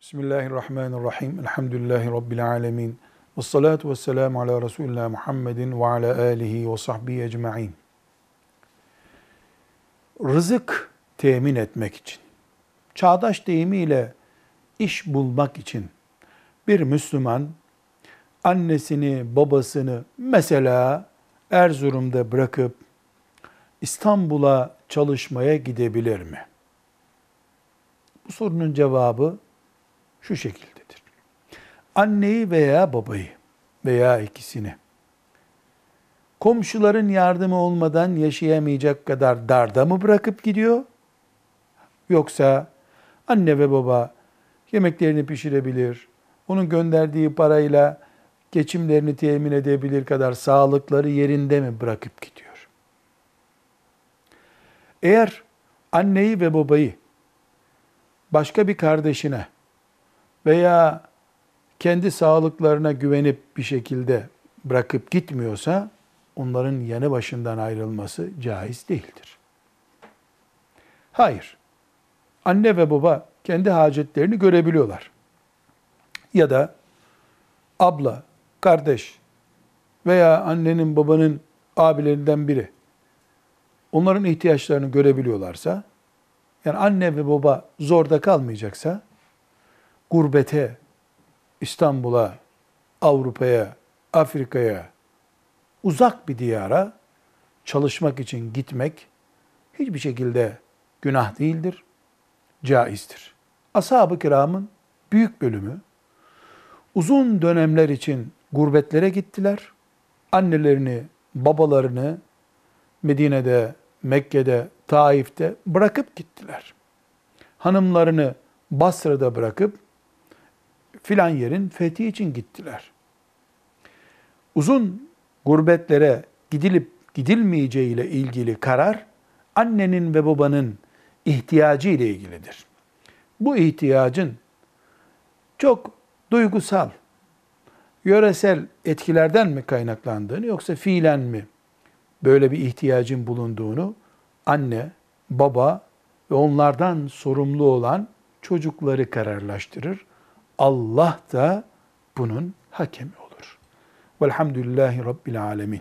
Bismillahirrahmanirrahim. Elhamdülillahi Rabbil alemin. Ve salatu ve selamu ala Resulullah Muhammedin ve ala alihi ve sahbihi ecma'in. Rızık temin etmek için, çağdaş deyimiyle iş bulmak için bir Müslüman annesini, babasını mesela Erzurum'da bırakıp İstanbul'a çalışmaya gidebilir mi? Bu sorunun cevabı şu şekildedir. Anneyi veya babayı veya ikisini komşuların yardımı olmadan yaşayamayacak kadar darda mı bırakıp gidiyor? Yoksa anne ve baba yemeklerini pişirebilir, onun gönderdiği parayla geçimlerini temin edebilir kadar sağlıkları yerinde mi bırakıp gidiyor? Eğer anneyi ve babayı başka bir kardeşine veya kendi sağlıklarına güvenip bir şekilde bırakıp gitmiyorsa onların yanı başından ayrılması caiz değildir. Hayır. Anne ve baba kendi hacetlerini görebiliyorlar. Ya da abla, kardeş veya annenin babanın abilerinden biri onların ihtiyaçlarını görebiliyorlarsa yani anne ve baba zorda kalmayacaksa gurbete, İstanbul'a, Avrupa'ya, Afrika'ya, uzak bir diyara çalışmak için gitmek hiçbir şekilde günah değildir, caizdir. Ashab-ı kiramın büyük bölümü uzun dönemler için gurbetlere gittiler. Annelerini, babalarını Medine'de, Mekke'de, Taif'te bırakıp gittiler. Hanımlarını Basra'da bırakıp filan yerin fethi için gittiler. Uzun gurbetlere gidilip gidilmeyeceği ile ilgili karar annenin ve babanın ihtiyacı ile ilgilidir. Bu ihtiyacın çok duygusal, yöresel etkilerden mi kaynaklandığını yoksa fiilen mi böyle bir ihtiyacın bulunduğunu anne, baba ve onlardan sorumlu olan çocukları kararlaştırır. Allah da bunun hakemi olur. Velhamdülillahi Rabbil Alemin.